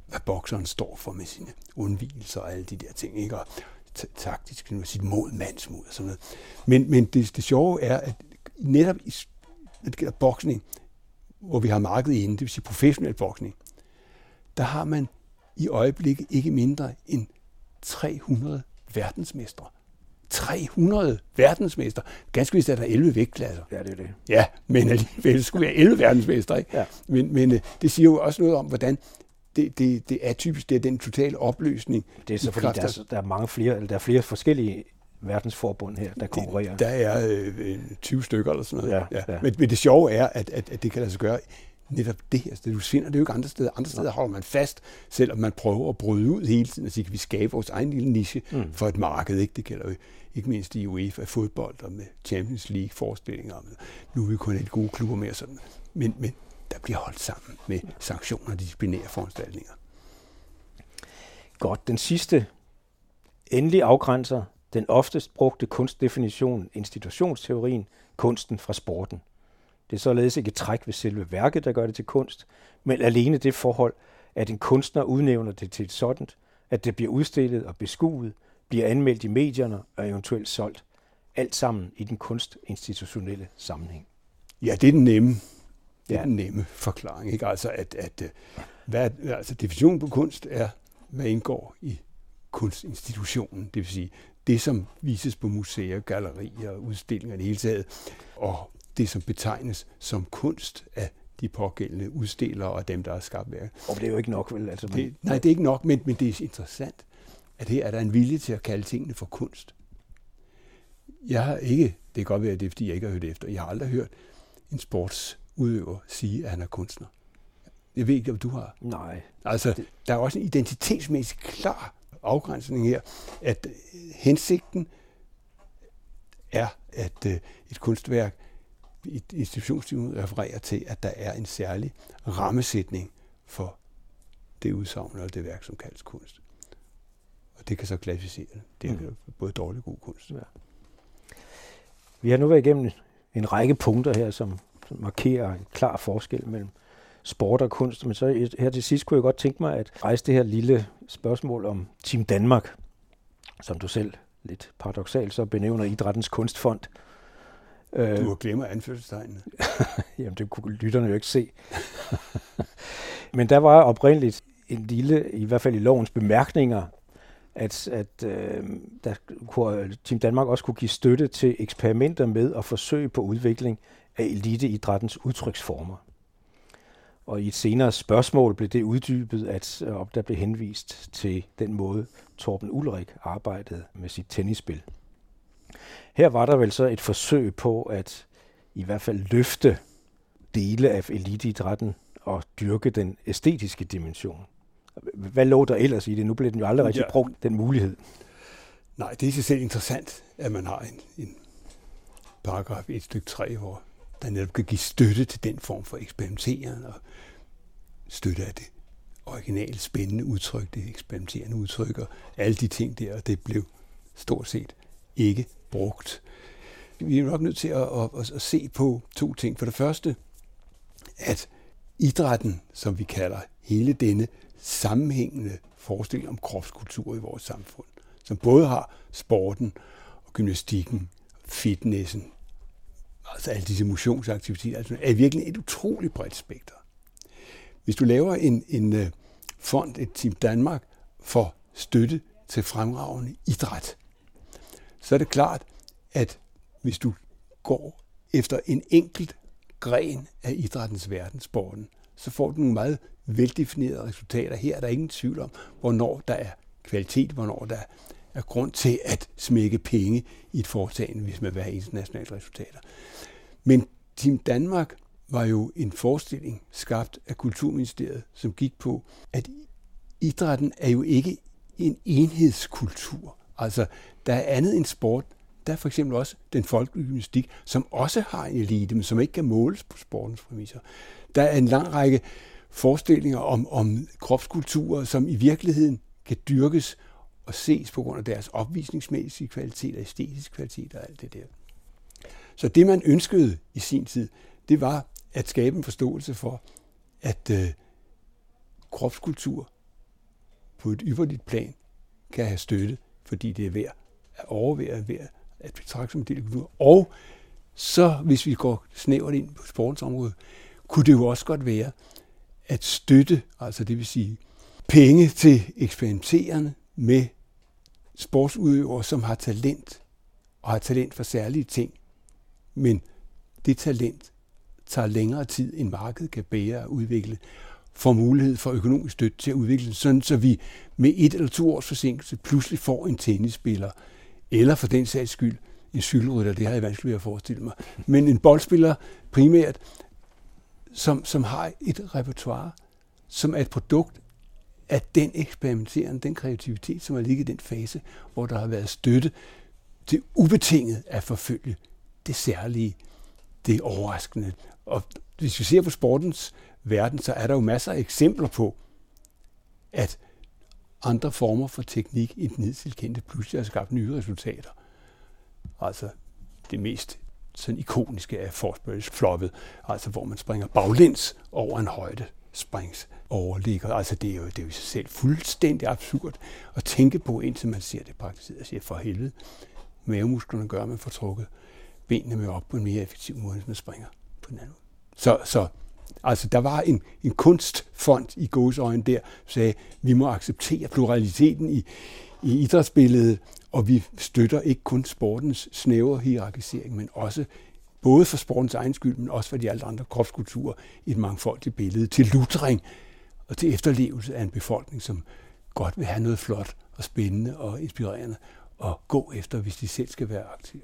hvad bokseren står for med sine undvigelser og alle de der ting, ikke? og taktisk, sit mod, mandsmod og sådan noget. Men, men det, det sjove er, at netop i, når det gælder boksning, hvor vi har markedet inde, det vil sige professionel boksning, der har man i øjeblikket ikke mindre end 300 verdensmestre. 300 verdensmestre. Ganske vist er der 11 vægtklasser. Ja, det er det. Ja, men alligevel skulle være 11 verdensmestre. Ikke? Ja. Men, men øh, det siger jo også noget om, hvordan det, det, det er typisk det er den totale opløsning. Det er så fordi, der er, der er mange flere, eller der er flere forskellige verdensforbund her, der konkurrerer. Det, der er øh, 20 stykker eller sådan noget. Ja, ja. Ja. Men, men det sjove er, at, at, at det kan lade sig gøre netop det her sted. Du finder det jo ikke andre steder. Andre steder holder man fast, selvom man prøver at bryde ud hele tiden og sige, at vi skabe vores egen lille niche mm. for et marked. Ikke? Det gælder jo ikke mindst i UEFA fodbold og med Champions League forestillinger. Nu er vi kun et gode klubber mere sådan. Men, men der bliver holdt sammen med sanktioner og disciplinære foranstaltninger. Godt. Den sidste endelig afgrænser den oftest brugte kunstdefinition, institutionsteorien, kunsten fra sporten. Det er således ikke et træk ved selve værket, der gør det til kunst, men alene det forhold, at en kunstner udnævner det til et sådan, at det bliver udstillet og beskuet, bliver anmeldt i medierne og eventuelt solgt. Alt sammen i den kunstinstitutionelle sammenhæng. Ja, det er den nemme, det er den nemme forklaring. Ikke? Altså, at, at øh, hvad, altså, definitionen på kunst er, hvad indgår i kunstinstitutionen. Det vil sige, det som vises på museer, gallerier, udstillinger i det hele taget, og det, som betegnes som kunst af de pågældende udstillere og dem, der har skabt værk. Og det er jo ikke nok, vel? Altså, det, nej, det er ikke nok, men, men det er interessant, at her er der en vilje til at kalde tingene for kunst. Jeg har ikke, det kan godt være, at det er, fordi jeg ikke har hørt efter, jeg har aldrig hørt en sportsudøver sige, at han er kunstner. Jeg ved ikke, om du har. Nej. Altså, der er også en identitetsmæssig klar afgrænsning her, at hensigten er, at øh, et kunstværk institutionslivet refererer til, at der er en særlig rammesætning for det udsagn eller det værk, som kaldes kunst. Og det kan så klassificere det. Det er mm. både dårlig og god kunst. Ja. Vi har nu været igennem en række punkter her, som markerer en klar forskel mellem sport og kunst. Men så her til sidst kunne jeg godt tænke mig at rejse det her lille spørgsmål om Team Danmark, som du selv lidt paradoxalt så benævner Idrættens Kunstfond. Øh, du har glemt anførselstegnene. (laughs) Jamen, det kunne lytterne jo ikke se. (laughs) Men der var oprindeligt en lille, i hvert fald i lovens bemærkninger, at, at øh, der kunne, Team Danmark også kunne give støtte til eksperimenter med og forsøg på udvikling af eliteidrættens udtryksformer. Og i et senere spørgsmål blev det uddybet, at øh, der blev henvist til den måde, Torben Ulrik arbejdede med sit tennisspil. Her var der vel så et forsøg på at i hvert fald løfte dele af eliteidrætten og dyrke den æstetiske dimension. Hvad lå der ellers i det? Nu blev den jo aldrig rigtig ja. brugt, den mulighed. Nej, det er i sig selv interessant, at man har en, en paragraf et stykke 3, hvor der netop kan give støtte til den form for eksperimenteren og støtte af det originale, spændende udtryk, det eksperimenterende udtryk og alle de ting der, og det blev stort set ikke brugt. Vi er nok nødt til at, at, at se på to ting. For det første, at idrætten, som vi kalder hele denne sammenhængende forestilling om kropskultur i vores samfund, som både har sporten og gymnastikken, fitnessen, altså alle disse motionsaktiviteter, altså er virkelig et utroligt bredt spekter. Hvis du laver en, en øh, fond, et Team Danmark, for støtte til fremragende idræt, så er det klart, at hvis du går efter en enkelt gren af idrættens verden, sporten, så får du nogle meget veldefinerede resultater. Her er der ingen tvivl om, hvornår der er kvalitet, hvornår der grund til at smække penge i et foretagende, hvis man vil have internationale resultater. Men Team Danmark var jo en forestilling skabt af Kulturministeriet, som gik på, at idrætten er jo ikke en enhedskultur. Altså, der er andet end sport. Der er for eksempel også den folkegymnastik, som også har en elite, men som ikke kan måles på sportens præmisser. Der er en lang række forestillinger om, om kropskulturer, som i virkeligheden kan dyrkes og ses på grund af deres opvisningsmæssige kvalitet og æstetisk kvalitet og alt det der. Så det, man ønskede i sin tid, det var at skabe en forståelse for, at øh, kropskultur på et ypperligt plan kan have støtte, fordi det er værd at overvære, værd at betragte som en del af kultur. Og så, hvis vi går snævert ind på sportens område, kunne det jo også godt være at støtte, altså det vil sige penge til eksperimenterende med sportsudøvere, som har talent og har talent for særlige ting. Men det talent tager længere tid, end markedet kan bære at udvikle, får mulighed for økonomisk støtte til at udvikle sådan så vi med et eller to års forsinkelse pludselig får en tennisspiller, eller for den sags skyld en cykelrytter, det har jeg vanskeligt ved at forestille mig, men en boldspiller primært, som, som har et repertoire, som er et produkt at den eksperimenteren, den kreativitet, som har ligget i den fase, hvor der har været støtte til ubetinget at forfølge det særlige, det overraskende. Og hvis vi ser på sportens verden, så er der jo masser af eksempler på, at andre former for teknik i den hidtil kendte pludselig har skabt nye resultater. Altså det mest sådan ikoniske er Forsbergs floppet, altså hvor man springer baglæns over en højde springs overligger. Altså det er jo, det er jo sig selv fuldstændig absurd at tænke på, indtil man ser det praktiseret. Jeg siger, for helvede, mavemusklerne gør, at man får trukket benene med op på en mere effektiv måde, end man springer på den anden måde. Så, så altså, der var en, en kunstfond i gåsøjne der, der sagde, vi må acceptere pluraliteten i, i idrætsbilledet, og vi støtter ikke kun sportens snævre hierarkisering, men også både for sportens egen skyld, men også for de alle andre kropskulturer, et mangfoldigt billede til lutring og til efterlevelse af en befolkning, som godt vil have noget flot og spændende og inspirerende at gå efter, hvis de selv skal være aktive.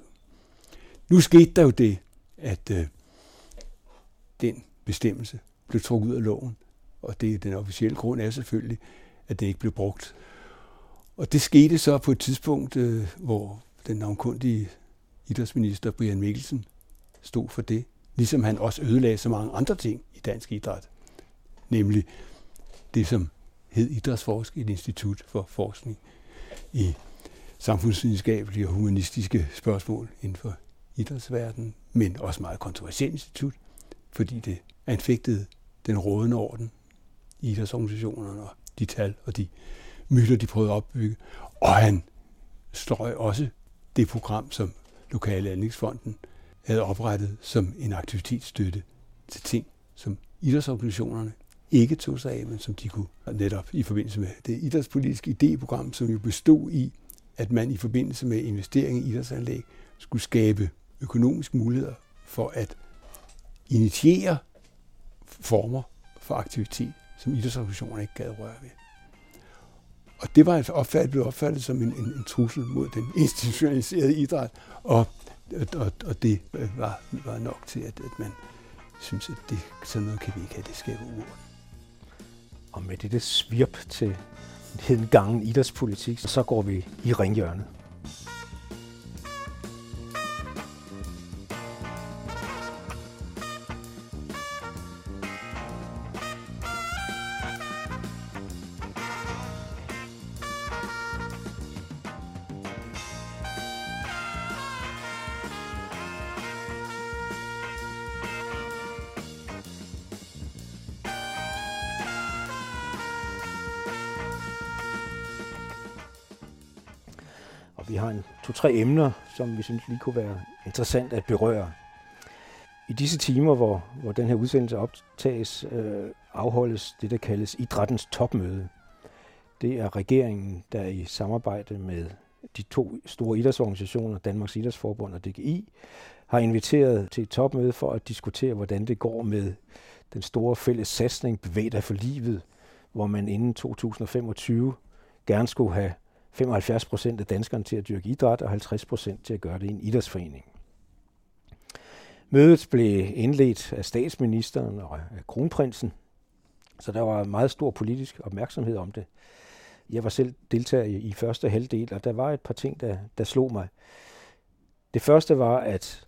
Nu skete der jo det, at øh, den bestemmelse blev trukket ud af loven, og det er den officielle grund er selvfølgelig, at det ikke blev brugt. Og det skete så på et tidspunkt, øh, hvor den navnkundige idrætsminister Brian Mikkelsen stod for det, ligesom han også ødelagde så mange andre ting i dansk idræt, nemlig det, som hed Idrætsforsk, et institut for forskning i samfundsvidenskabelige og humanistiske spørgsmål inden for idrætsverdenen, men også meget kontroversielt institut, fordi det anfægtede den rådende orden i idrætsorganisationerne og de tal og de myter, de prøvede at opbygge. Og han strøg også det program, som Lokale Anlægsfonden havde oprettet som en aktivitetsstøtte til ting, som idrætsorganisationerne ikke tog sig af, men som de kunne netop i forbindelse med det idrætspolitiske idéprogram, som jo bestod i, at man i forbindelse med investering i idrætsanlæg skulle skabe økonomiske muligheder for at initiere former for aktivitet, som idrætsorganisationer ikke gad røre ved. Og det var altså opfattet, blev opfattet som en, en, en trussel mod den institutionaliserede idræt, og, og, og det var, var nok til, at, at man synes, at det, sådan noget kan vi ikke have, det skaber uorden. Og med dette svirp til hedengangen idrætspolitik, så går vi i ringhjørnet. Tre emner, som vi synes lige kunne være interessant at berøre. I disse timer, hvor, hvor den her udsendelse optages, øh, afholdes det, der kaldes idrættens topmøde. Det er regeringen, der i samarbejde med de to store idrætsorganisationer, Danmarks Idrætsforbund og DGI, har inviteret til et topmøde for at diskutere, hvordan det går med den store fælles satsning Bevæg dig for livet, hvor man inden 2025 gerne skulle have 75 procent af danskerne til at dyrke idræt, og 50 procent til at gøre det i en idrætsforening. Mødet blev indledt af statsministeren og af kronprinsen, så der var meget stor politisk opmærksomhed om det. Jeg var selv deltager i, første halvdel, og der var et par ting, der, der slog mig. Det første var, at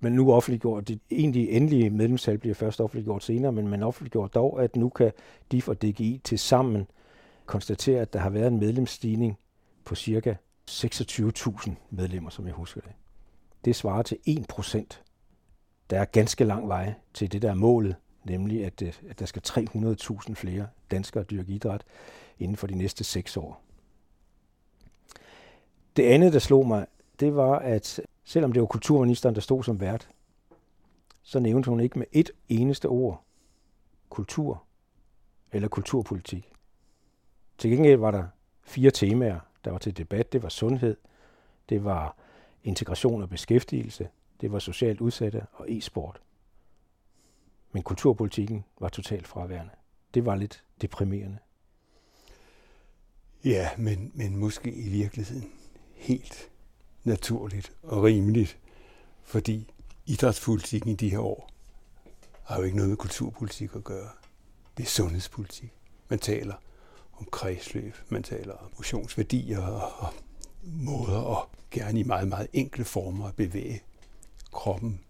man nu offentliggjort, det egentlig endelige medlemstal bliver først offentliggjort senere, men man offentliggjort dog, at nu kan DIF og DGI til sammen konstatere, at der har været en medlemsstigning på cirka 26.000 medlemmer, som jeg husker det. Det svarer til 1 procent. Der er ganske lang vej til det, der er målet, nemlig at, øh, at der skal 300.000 flere danskere dyrke idræt inden for de næste 6 år. Det andet, der slog mig, det var, at selvom det var kulturministeren, der stod som vært, så nævnte hun ikke med et eneste ord kultur eller kulturpolitik. Til gengæld var der fire temaer, der var til debat. Det var sundhed, det var integration og beskæftigelse, det var socialt udsatte og e-sport. Men kulturpolitikken var totalt fraværende. Det var lidt deprimerende. Ja, men, men måske i virkeligheden helt naturligt og rimeligt, fordi idrætspolitikken i de her år har jo ikke noget med kulturpolitik at gøre. Det er sundhedspolitik. Man taler om kredsløb, man taler om motionsværdier og måder og gerne i meget, meget enkle former at bevæge kroppen,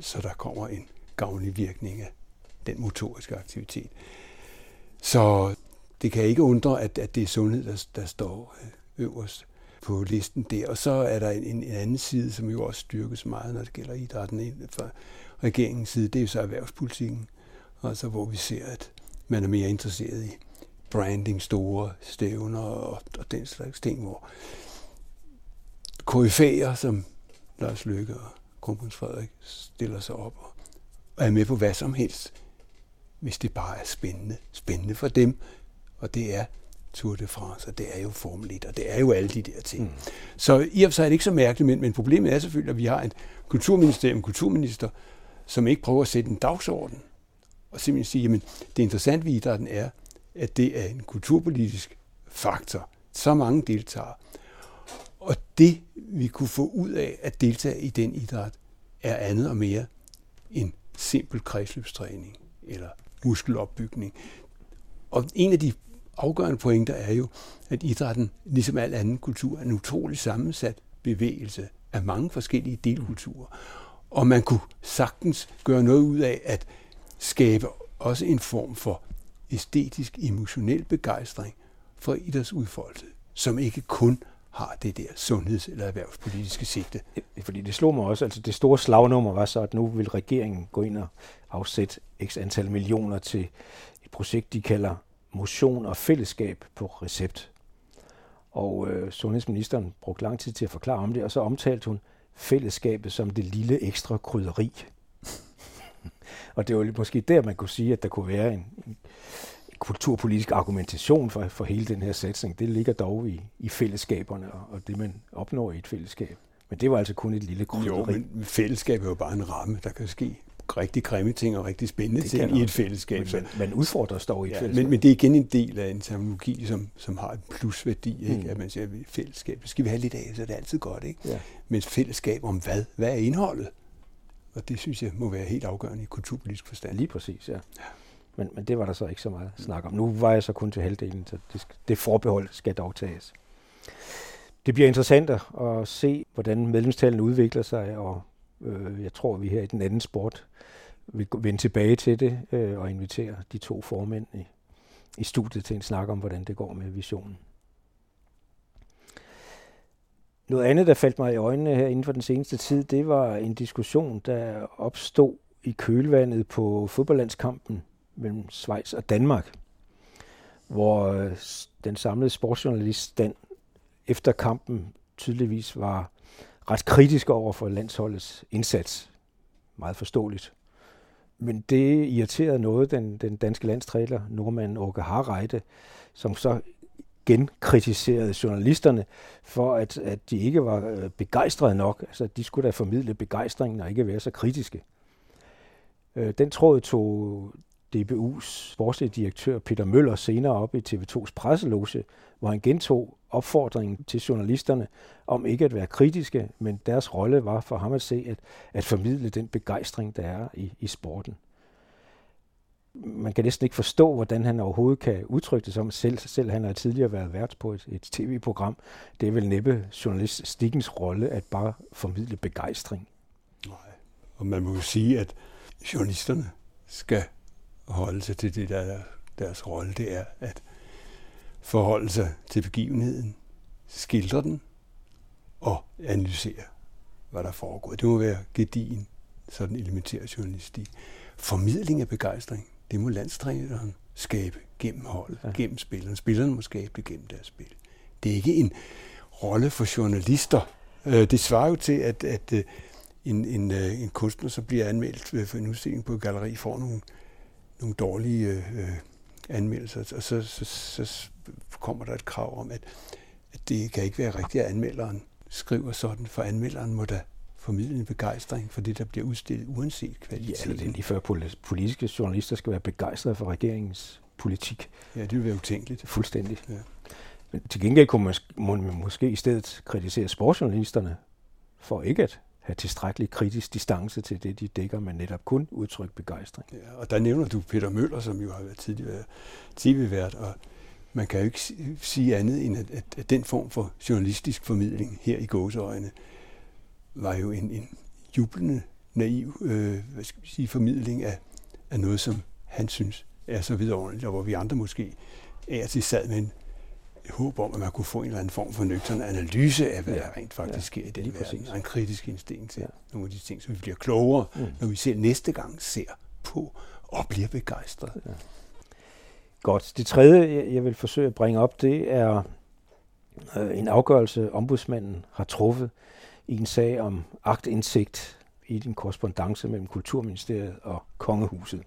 så der kommer en gavnlig virkning af den motoriske aktivitet. Så det kan ikke undre, at, at det er sundhed, der, der står øh, øverst på listen der. Og så er der en, en anden side, som jo også styrkes meget, når det gælder idrætten fra regeringens side. Det er jo så erhvervspolitikken, altså hvor vi ser, at man er mere interesseret i branding, store stævner og, og den slags ting, hvor koryfæer som Lars Løkke og kronprins Frederik stiller sig op og er med på hvad som helst, hvis det bare er spændende. Spændende for dem, og det er Tour de France, og det er jo Formel 1, og det er jo alle de der ting. Mm. Så i og for sig er det ikke så mærkeligt, men, men problemet er selvfølgelig, at vi har en kulturministerium, en kulturminister, som ikke prøver at sætte en dagsorden, og simpelthen sige, jamen det interessante ved idrætten er, at det er en kulturpolitisk faktor. Så mange deltager. Og det, vi kunne få ud af at deltage i den idræt, er andet og mere end simpel kredsløbstræning eller muskelopbygning. Og en af de afgørende pointer er jo, at idrætten, ligesom al anden kultur, er en utrolig sammensat bevægelse af mange forskellige delkulturer. Og man kunne sagtens gøre noget ud af at skabe også en form for æstetisk, emotionel begejstring for idrætsudfoldelse, som ikke kun har det der sundheds- eller erhvervspolitiske sigte. Fordi det slog mig også, altså det store slagnummer var så, at nu vil regeringen gå ind og afsætte x antal millioner til et projekt, de kalder motion og fællesskab på recept. Og øh, sundhedsministeren brugte lang tid til at forklare om det, og så omtalte hun fællesskabet som det lille ekstra krydderi og det var måske der, man kunne sige, at der kunne være en, en kulturpolitisk argumentation for, for hele den her satsning. Det ligger dog i, i fællesskaberne og, og det, man opnår i et fællesskab. Men det var altså kun et lille krydderi. Jo, men fællesskab er jo bare en ramme. Der kan ske rigtig grimme ting og rigtig spændende det ting i et fællesskab. Men, men, man udfordrer dog i et ja, fællesskab. Men, men det er igen en del af en terminologi, som, som har en plusværdi. Ikke? Mm. At man siger, at fællesskab, det skal vi have lidt af, så det er altid godt. Ikke? Ja. Men fællesskab om hvad? Hvad er indholdet? Og det synes jeg må være helt afgørende i kulturpolitisk forstand. Lige præcis, ja. ja. Men, men det var der så ikke så meget snak om. Nu var jeg så kun til halvdelen, så det, det forbehold skal dog tages. Det bliver interessant at se, hvordan medlemstallene udvikler sig, og øh, jeg tror, vi her i den anden sport vil vende tilbage til det øh, og invitere de to formænd i, i studiet til en snak om, hvordan det går med visionen. Noget andet, der faldt mig i øjnene her inden for den seneste tid, det var en diskussion, der opstod i kølvandet på fodboldlandskampen mellem Schweiz og Danmark, hvor øh, den samlede sportsjournalist den efter kampen tydeligvis var ret kritisk over for landsholdets indsats. Meget forståeligt. Men det irriterede noget den, den danske landstræner, nordmanden Åke Harreide, som så genkritiserede journalisterne for, at, at de ikke var øh, begejstrede nok. Altså, de skulle da formidle begejstringen og ikke være så kritiske. Øh, den tråd tog DBU's sportsdirektør direktør Peter Møller senere op i TV2's presseloge, hvor han gentog opfordringen til journalisterne om ikke at være kritiske, men deres rolle var for ham at se at, at formidle den begejstring, der er i, i sporten. Man kan næsten ikke forstå, hvordan han overhovedet kan udtrykke det som selv. Selv han har tidligere været vært på et, et tv-program. Det er vel næppe journalistikkens rolle at bare formidle begejstring. Nej, og man må jo sige, at journalisterne skal holde sig til det, der er deres rolle. Det er at forholde sig til begivenheden, skildre den og analysere, hvad der foregår. Det må være gedigen, sådan elementær journalistik. Formidling af begejstring, det må landstræneren skabe gennem holdet, ja. gennem spillerne. Spillerne må skabe det gennem deres spil. Det er ikke en rolle for journalister. Øh, det svarer jo til, at, at øh, en, en, øh, en kunstner, så bliver anmeldt for en udstilling på et galleri, får nogle, nogle dårlige øh, anmeldelser, og så, så, så kommer der et krav om, at, at det kan ikke være rigtigt, at anmelderen skriver sådan, for anmelderen må da formidle en begejstring for det, der bliver udstillet, uanset kvaliteten. Ja, det er lige før politiske journalister skal være begejstrede for regeringens politik. Ja, det vil være utænkeligt. Fuldstændig. Ja. Men til gengæld kunne man, må man måske i stedet kritisere sportsjournalisterne for ikke at have tilstrækkelig kritisk distance til det, de dækker, men netop kun udtryk begejstring. Ja, og der nævner du Peter Møller, som jo har været tidligere tv-vært, og man kan jo ikke sige andet end, at, at, den form for journalistisk formidling her i gåseøjne var jo en, en jublende, naiv øh, hvad skal vi sige, formidling af, af noget, som han synes er så vidunderligt, og hvor vi andre måske er til sad med en håb om, at man kunne få en eller anden form for nøgtern analyse af, hvad ja. der rent faktisk ja. sker i den verden, og en kritisk instinkt til ja. nogle af de ting, så vi bliver klogere, mm. når vi selv næste gang ser på og bliver begejstret. Ja. Godt. Det tredje, jeg vil forsøge at bringe op, det er øh, en afgørelse, ombudsmanden har truffet i en sag om agtindsigt i en korrespondence mellem Kulturministeriet og Kongehuset.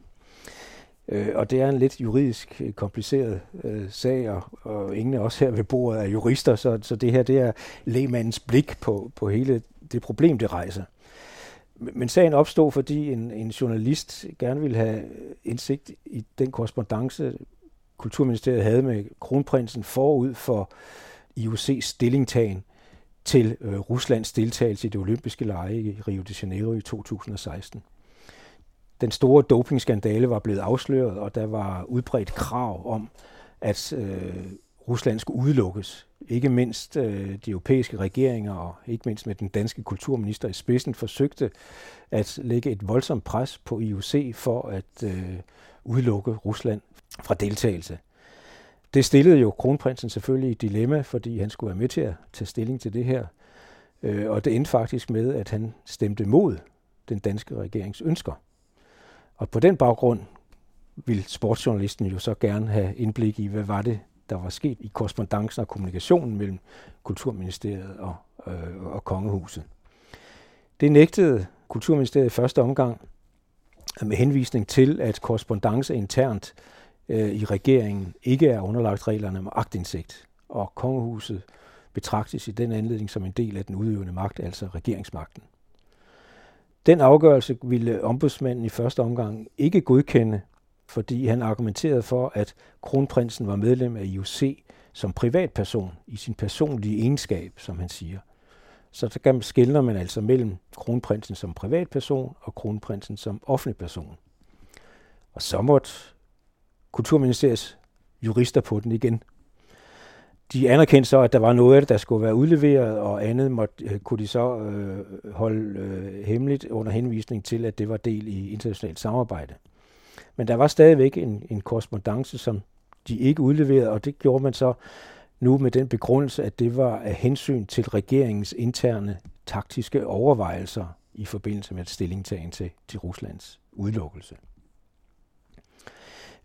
Øh, og det er en lidt juridisk øh, kompliceret øh, sag, og, og ingen af os her ved bordet er jurister, så, så det her det er lægmandens blik på, på hele det problem, det rejser. Men sagen opstod, fordi en, en journalist gerne ville have øh, indsigt i den korrespondence, Kulturministeriet havde med kronprinsen forud for IOC's stillingtagen til øh, Ruslands deltagelse i det olympiske lege i Rio de Janeiro i 2016. Den store dopingskandale var blevet afsløret, og der var udbredt krav om, at øh, Rusland skulle udelukkes. Ikke mindst øh, de europæiske regeringer og ikke mindst med den danske kulturminister i spidsen forsøgte at lægge et voldsomt pres på IOC for at øh, udelukke Rusland fra deltagelse. Det stillede jo kronprinsen selvfølgelig i dilemma, fordi han skulle være med til at tage stilling til det her. Øh, og det endte faktisk med, at han stemte mod den danske regerings ønsker. Og på den baggrund ville sportsjournalisten jo så gerne have indblik i, hvad var det, der var sket i korrespondancen og kommunikationen mellem Kulturministeriet og, øh, og Kongehuset. Det nægtede Kulturministeriet i første omgang med henvisning til, at korrespondence internt øh, Øh, i regeringen ikke er underlagt reglerne om agtindsigt, og kongehuset betragtes i den anledning som en del af den udøvende magt, altså regeringsmagten. Den afgørelse ville ombudsmanden i første omgang ikke godkende, fordi han argumenterede for, at kronprinsen var medlem af IOC som privatperson i sin personlige egenskab, som han siger. Så der skældner man altså mellem kronprinsen som privatperson og kronprinsen som offentlig person. Og så måtte Kulturministeriets jurister på den igen. De anerkendte så, at der var noget af det, der skulle være udleveret, og andet måtte, øh, kunne de så øh, holde øh, hemmeligt under henvisning til, at det var del i internationalt samarbejde. Men der var stadigvæk en, en korrespondence, som de ikke udleverede, og det gjorde man så nu med den begrundelse, at det var af hensyn til regeringens interne taktiske overvejelser i forbindelse med stillingtagen til, til Ruslands udelukkelse.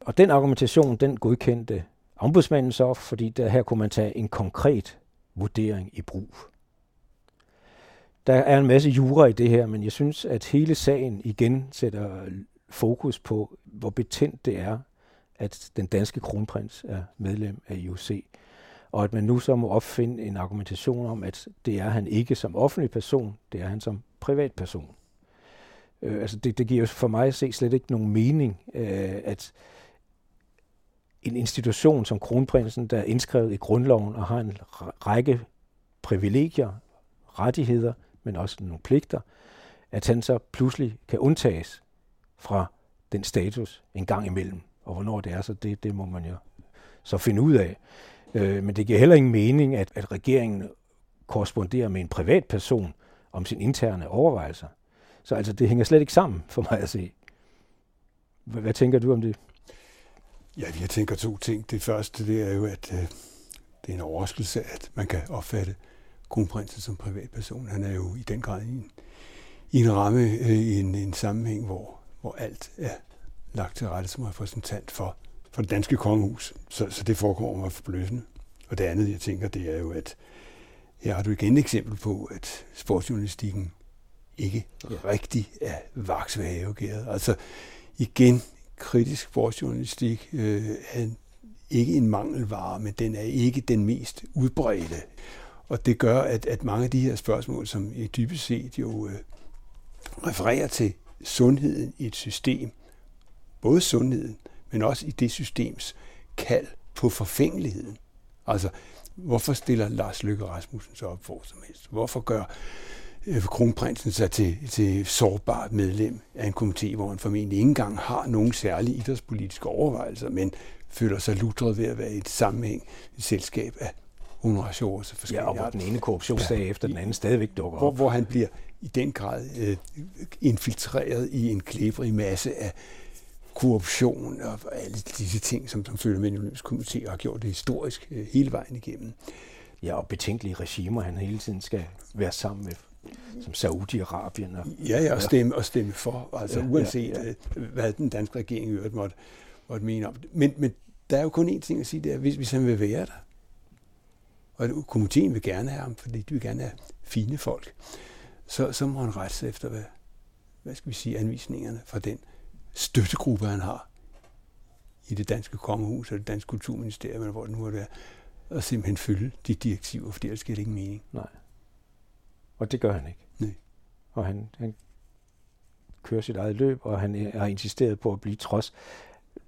Og den argumentation, den godkendte ombudsmanden så, fordi der her kunne man tage en konkret vurdering i brug. Der er en masse jura i det her, men jeg synes, at hele sagen igen sætter fokus på, hvor betændt det er, at den danske kronprins er medlem af IOC. Og at man nu så må opfinde en argumentation om, at det er han ikke som offentlig person, det er han som privatperson. Øh, altså det, det giver for mig at se slet ikke nogen mening, øh, at en institution som kronprinsen, der er indskrevet i grundloven og har en række privilegier, rettigheder, men også nogle pligter, at han så pludselig kan undtages fra den status en gang imellem. Og hvornår det er, så det, det må man jo så finde ud af. Øh, men det giver heller ingen mening, at, at regeringen korresponderer med en privatperson om sin interne overvejelser. Så altså, det hænger slet ikke sammen for mig at se. Hvad, hvad tænker du om det? Ja, jeg tænker to ting. Det første, det er jo, at øh, det er en overraskelse, at man kan opfatte kronprinsen som privatperson. Han er jo i den grad i en, i en ramme, øh, i en, en sammenhæng, hvor, hvor alt er lagt til rette som repræsentant for, for det danske kongehus. Så, så det forekommer mig forbløffende. Og det andet, jeg tænker, det er jo, at her har du igen et eksempel på, at sportsjournalistikken ikke ja. rigtig er vaksvageageret. Altså igen, kritisk sportsjournalistik øh, er ikke en mangelvare, men den er ikke den mest udbredte. Og det gør, at, at mange af de her spørgsmål, som i dybest set jo øh, refererer til sundheden i et system, både sundheden, men også i det systems kald på forfængeligheden. Altså, hvorfor stiller Lars Løkke Rasmussen så op for som helst? Hvorfor gør kronprinsen sig til, til sårbart medlem af en komité, hvor han formentlig ikke engang har nogen særlige idrætspolitiske overvejelser, men føler sig lutret ved at være i et sammenhæng, et selskab af honorationer så forskellige Ja, og hvor den ene korruptionsdag ja, efter den anden stadigvæk dukker hvor, op. Hvor han bliver i den grad øh, infiltreret i en klæbrig masse af korruption og alle disse ting, som, som følger med komité har gjort det historisk øh, hele vejen igennem. Ja, og betænkelige regimer, han hele tiden skal være sammen med, som Saudi-Arabien. Og, ja, ja, og stemme, og stemme for, altså ja, uanset ja, ja. Øh, hvad den danske regering i øvrigt måtte, måtte mene om det. Men, men der er jo kun én ting at sige, det er, hvis, hvis han vil være der, og komiteen vil gerne have ham, fordi de vil gerne have fine folk, så, så må han rette sig efter, hvad, hvad skal vi sige, anvisningerne fra den støttegruppe, han har i det danske kongehus og det danske kulturministerium, eller hvor det nu må være, og simpelthen følge de direktiver, for ellers giver det ingen mening. Nej. Og det gør han ikke. Nej. Og han, han kører sit eget løb, og han har insisteret på at blive trods.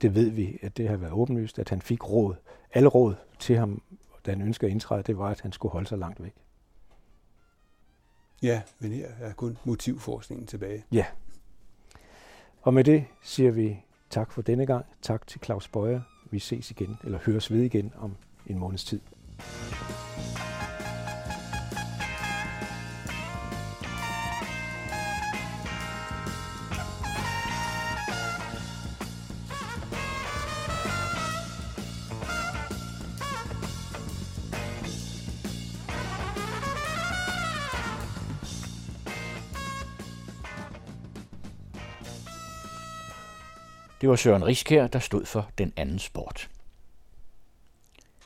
Det ved vi, at det har været åbenlyst, at han fik råd. Alle råd til ham, da han ønsker at indtræde, det var, at han skulle holde sig langt væk. Ja, men her er kun motivforskningen tilbage. Ja. Og med det siger vi tak for denne gang. Tak til Claus Bøjer. Vi ses igen, eller høres ved igen om en måneds tid. Det var Søren Riskær, der stod for den anden sport.